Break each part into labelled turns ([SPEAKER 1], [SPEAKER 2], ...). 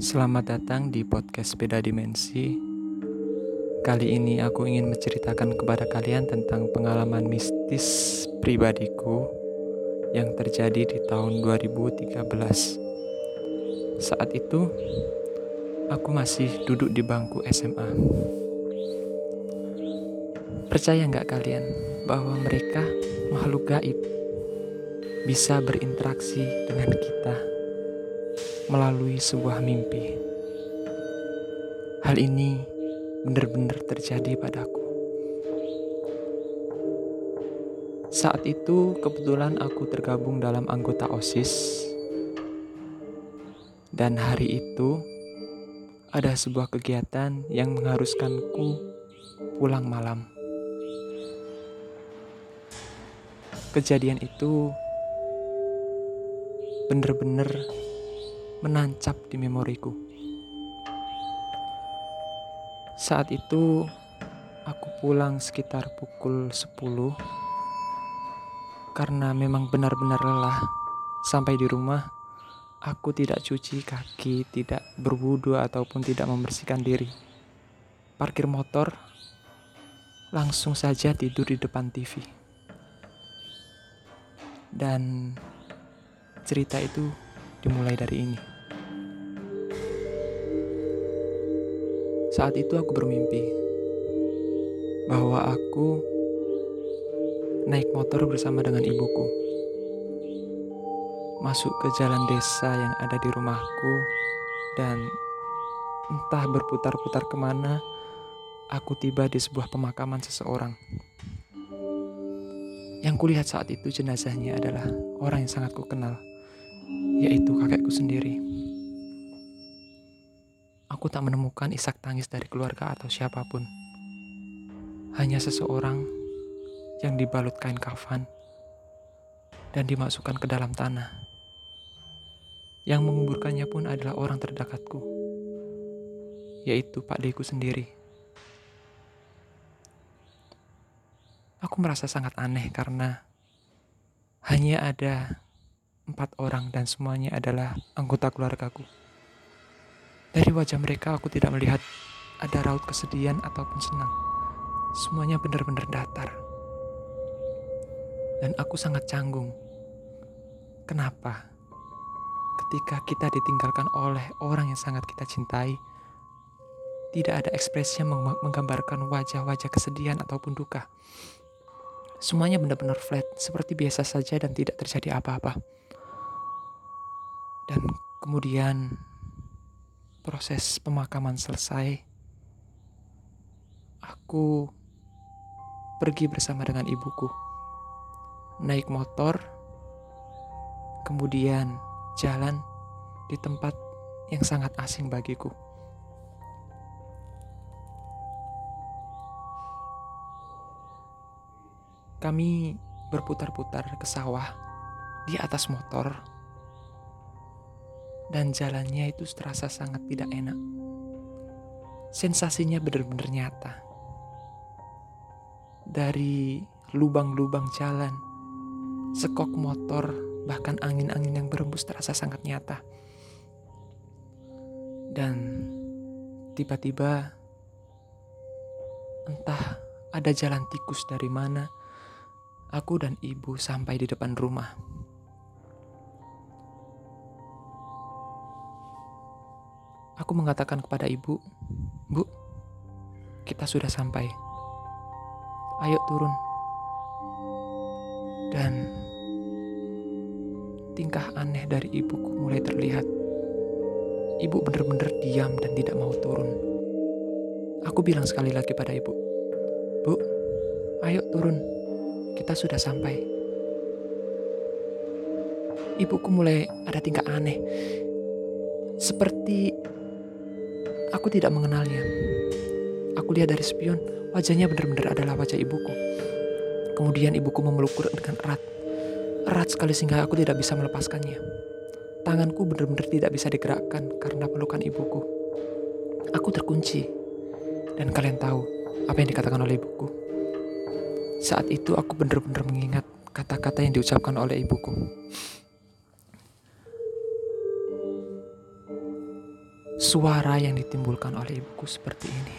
[SPEAKER 1] Selamat datang di podcast Beda Dimensi. Kali ini aku ingin menceritakan kepada kalian tentang pengalaman mistis pribadiku yang terjadi di tahun 2013. Saat itu, aku masih duduk di bangku SMA. Percaya nggak kalian bahwa mereka makhluk gaib bisa berinteraksi dengan kita? Melalui sebuah mimpi. Hal ini benar-benar terjadi padaku. Saat itu kebetulan aku tergabung dalam anggota OSIS dan hari itu ada sebuah kegiatan yang mengharuskanku pulang malam. Kejadian itu benar-benar menancap di memoriku. Saat itu aku pulang sekitar pukul 10 karena memang benar-benar lelah. Sampai di rumah, aku tidak cuci kaki, tidak berwudu ataupun tidak membersihkan diri. Parkir motor, langsung saja tidur di depan TV. Dan cerita itu dimulai dari ini. Saat itu aku bermimpi bahwa aku naik motor bersama dengan ibuku. Masuk ke jalan desa yang ada di rumahku dan entah berputar-putar ke mana, aku tiba di sebuah pemakaman seseorang. Yang kulihat saat itu jenazahnya adalah orang yang sangat kukenal, yaitu kakekku sendiri aku tak menemukan isak tangis dari keluarga atau siapa pun. Hanya seseorang yang dibalut kain kafan dan dimasukkan ke dalam tanah. Yang menguburkannya pun adalah orang terdekatku, yaitu Pak Deku sendiri. Aku merasa sangat aneh karena hanya ada empat orang dan semuanya adalah anggota keluargaku. Dari wajah mereka aku tidak melihat ada raut kesedihan ataupun senang. Semuanya benar-benar datar. Dan aku sangat canggung. Kenapa? Ketika kita ditinggalkan oleh orang yang sangat kita cintai, tidak ada ekspresi yang menggambarkan wajah-wajah kesedihan ataupun duka. Semuanya benar-benar flat, seperti biasa saja dan tidak terjadi apa-apa. Dan kemudian proses pemakaman selesai, aku pergi bersama dengan ibuku. Naik motor, kemudian jalan di tempat yang sangat asing bagiku. Kami berputar-putar ke sawah di atas motor dan jalannya itu terasa sangat tidak enak. Sensasinya benar-benar nyata. Dari lubang-lubang jalan, sekok motor, bahkan angin-angin yang berembus terasa sangat nyata. Dan tiba-tiba entah ada jalan tikus dari mana, aku dan ibu sampai di depan rumah. Aku mengatakan kepada ibu, "Bu, kita sudah sampai. Ayo turun." Dan tingkah aneh dari ibuku mulai terlihat. Ibu benar-benar diam dan tidak mau turun. Aku bilang sekali lagi pada ibu, "Bu, ayo turun. Kita sudah sampai." Ibuku mulai ada tingkah aneh. Seperti Aku tidak mengenalnya. Aku lihat dari spion, wajahnya benar-benar adalah wajah ibuku. Kemudian ibuku memelukku dengan erat. Erat sekali sehingga aku tidak bisa melepaskannya. Tanganku benar-benar tidak bisa digerakkan karena pelukan ibuku. Aku terkunci. Dan kalian tahu apa yang dikatakan oleh ibuku. Saat itu aku benar-benar mengingat kata-kata yang diucapkan oleh ibuku. Suara yang ditimbulkan oleh ibuku seperti ini.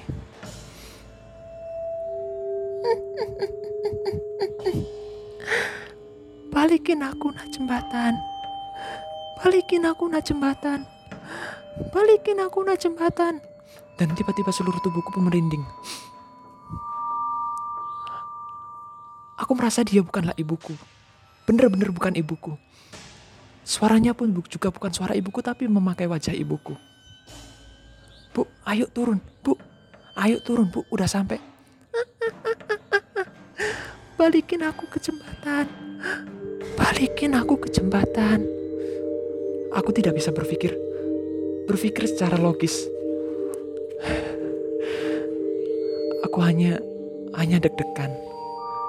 [SPEAKER 1] Balikin aku nak jembatan. Balikin aku nak jembatan. Balikin aku nak jembatan. Dan tiba-tiba seluruh tubuhku pun merinding. Aku merasa dia bukanlah ibuku. Bener-bener bukan ibuku. Suaranya pun juga bukan suara ibuku tapi memakai wajah ibuku. Bu, ayo turun. Bu, ayo turun bu. Udah sampai. Balikin aku ke jembatan. Balikin aku ke jembatan. Aku tidak bisa berpikir berpikir secara logis. Aku hanya hanya deg-degan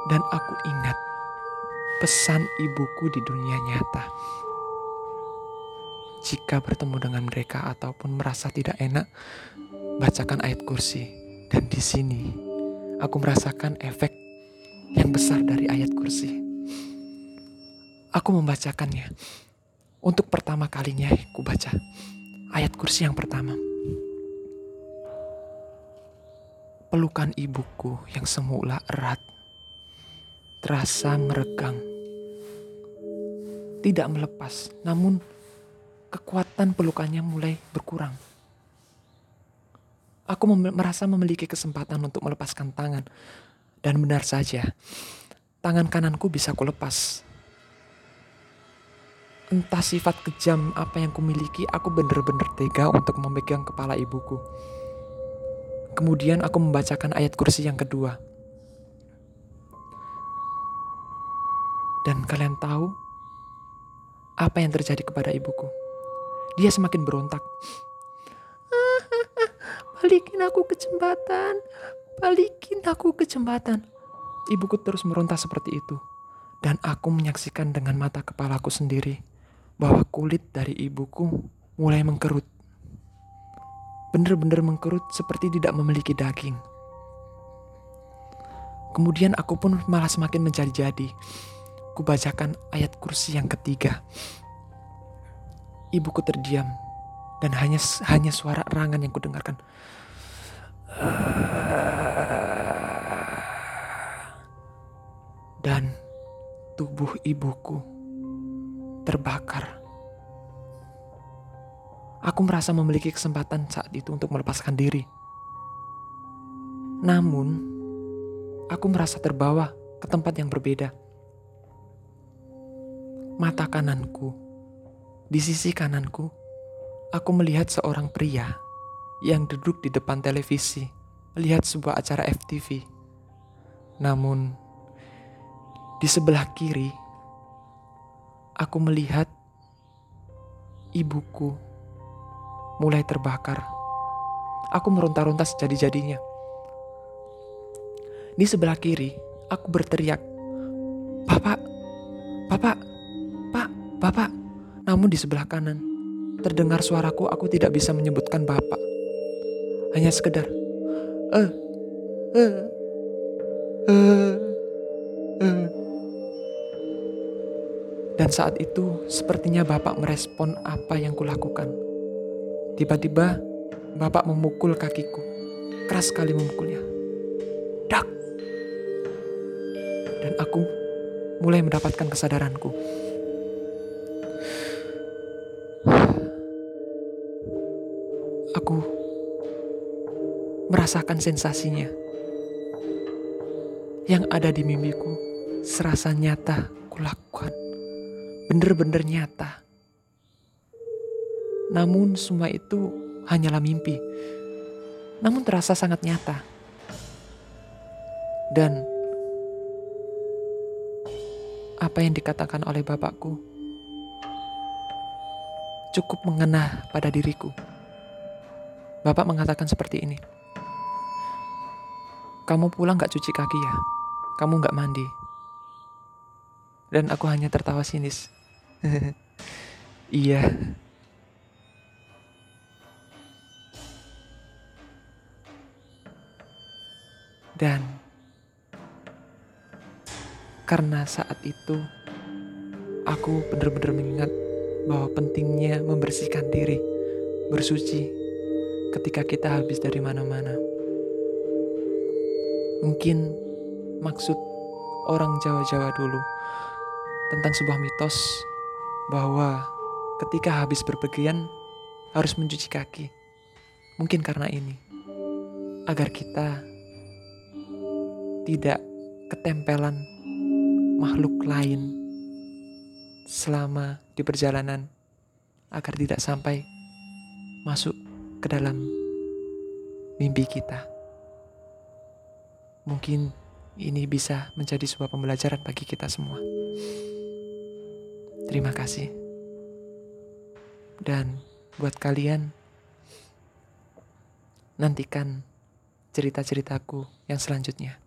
[SPEAKER 1] dan aku ingat pesan ibuku di dunia nyata. Jika bertemu dengan mereka ataupun merasa tidak enak, bacakan ayat kursi. Dan di sini aku merasakan efek yang besar dari ayat kursi. Aku membacakannya. Untuk pertama kalinya aku baca ayat kursi yang pertama. Pelukan ibuku yang semula erat terasa meregang. Tidak melepas, namun kekuatan pelukannya mulai berkurang. Aku mem merasa memiliki kesempatan untuk melepaskan tangan. Dan benar saja, tangan kananku bisa kulepas entah sifat kejam apa yang kumiliki, aku bener-bener tega untuk memegang kepala ibuku. Kemudian aku membacakan ayat kursi yang kedua. Dan kalian tahu apa yang terjadi kepada ibuku? Dia semakin berontak. Balikin aku ke jembatan. Balikin aku ke jembatan. Ibuku terus meronta seperti itu. Dan aku menyaksikan dengan mata kepalaku sendiri bahwa kulit dari ibuku mulai mengkerut. Benar-benar mengkerut seperti tidak memiliki daging. Kemudian aku pun malah semakin menjadi-jadi. Kubacakan ayat kursi yang ketiga. Ibuku terdiam dan hanya hanya suara erangan yang kudengarkan. Dan tubuh ibuku terbakar. Aku merasa memiliki kesempatan saat itu untuk melepaskan diri. Namun, aku merasa terbawa ke tempat yang berbeda. Mata kananku, di sisi kananku, aku melihat seorang pria yang duduk di depan televisi, melihat sebuah acara FTV. Namun, di sebelah kiri, aku melihat ibuku mulai terbakar. Aku meronta-ronta sejadi-jadinya. Di sebelah kiri, aku berteriak, "Bapak, Bapak, Pak, Bapak!" Namun di sebelah kanan, terdengar suaraku, aku tidak bisa menyebutkan Bapak. Hanya sekedar, "Eh, eh, eh, eh." Dan saat itu sepertinya Bapak merespon apa yang kulakukan. Tiba-tiba Bapak memukul kakiku. Keras sekali memukulnya. Dak! Dan aku mulai mendapatkan kesadaranku. Merasakan sensasinya. Yang ada di mimpiku serasa nyata kulakukan benar-benar nyata. Namun semua itu hanyalah mimpi. Namun terasa sangat nyata. Dan apa yang dikatakan oleh bapakku cukup mengena pada diriku. Bapak mengatakan seperti ini. Kamu pulang gak cuci kaki ya? Kamu gak mandi? Dan aku hanya tertawa sinis. iya. Dan karena saat itu aku benar-benar mengingat bahwa pentingnya membersihkan diri, bersuci, ketika kita habis dari mana-mana. Mungkin maksud orang Jawa-Jawa dulu tentang sebuah mitos bahwa ketika habis berpergian harus mencuci kaki. Mungkin karena ini, agar kita tidak ketempelan makhluk lain selama di perjalanan, agar tidak sampai masuk ke dalam mimpi kita. Mungkin ini bisa menjadi sebuah pembelajaran bagi kita semua. Terima kasih. Dan buat kalian, nantikan cerita-ceritaku yang selanjutnya.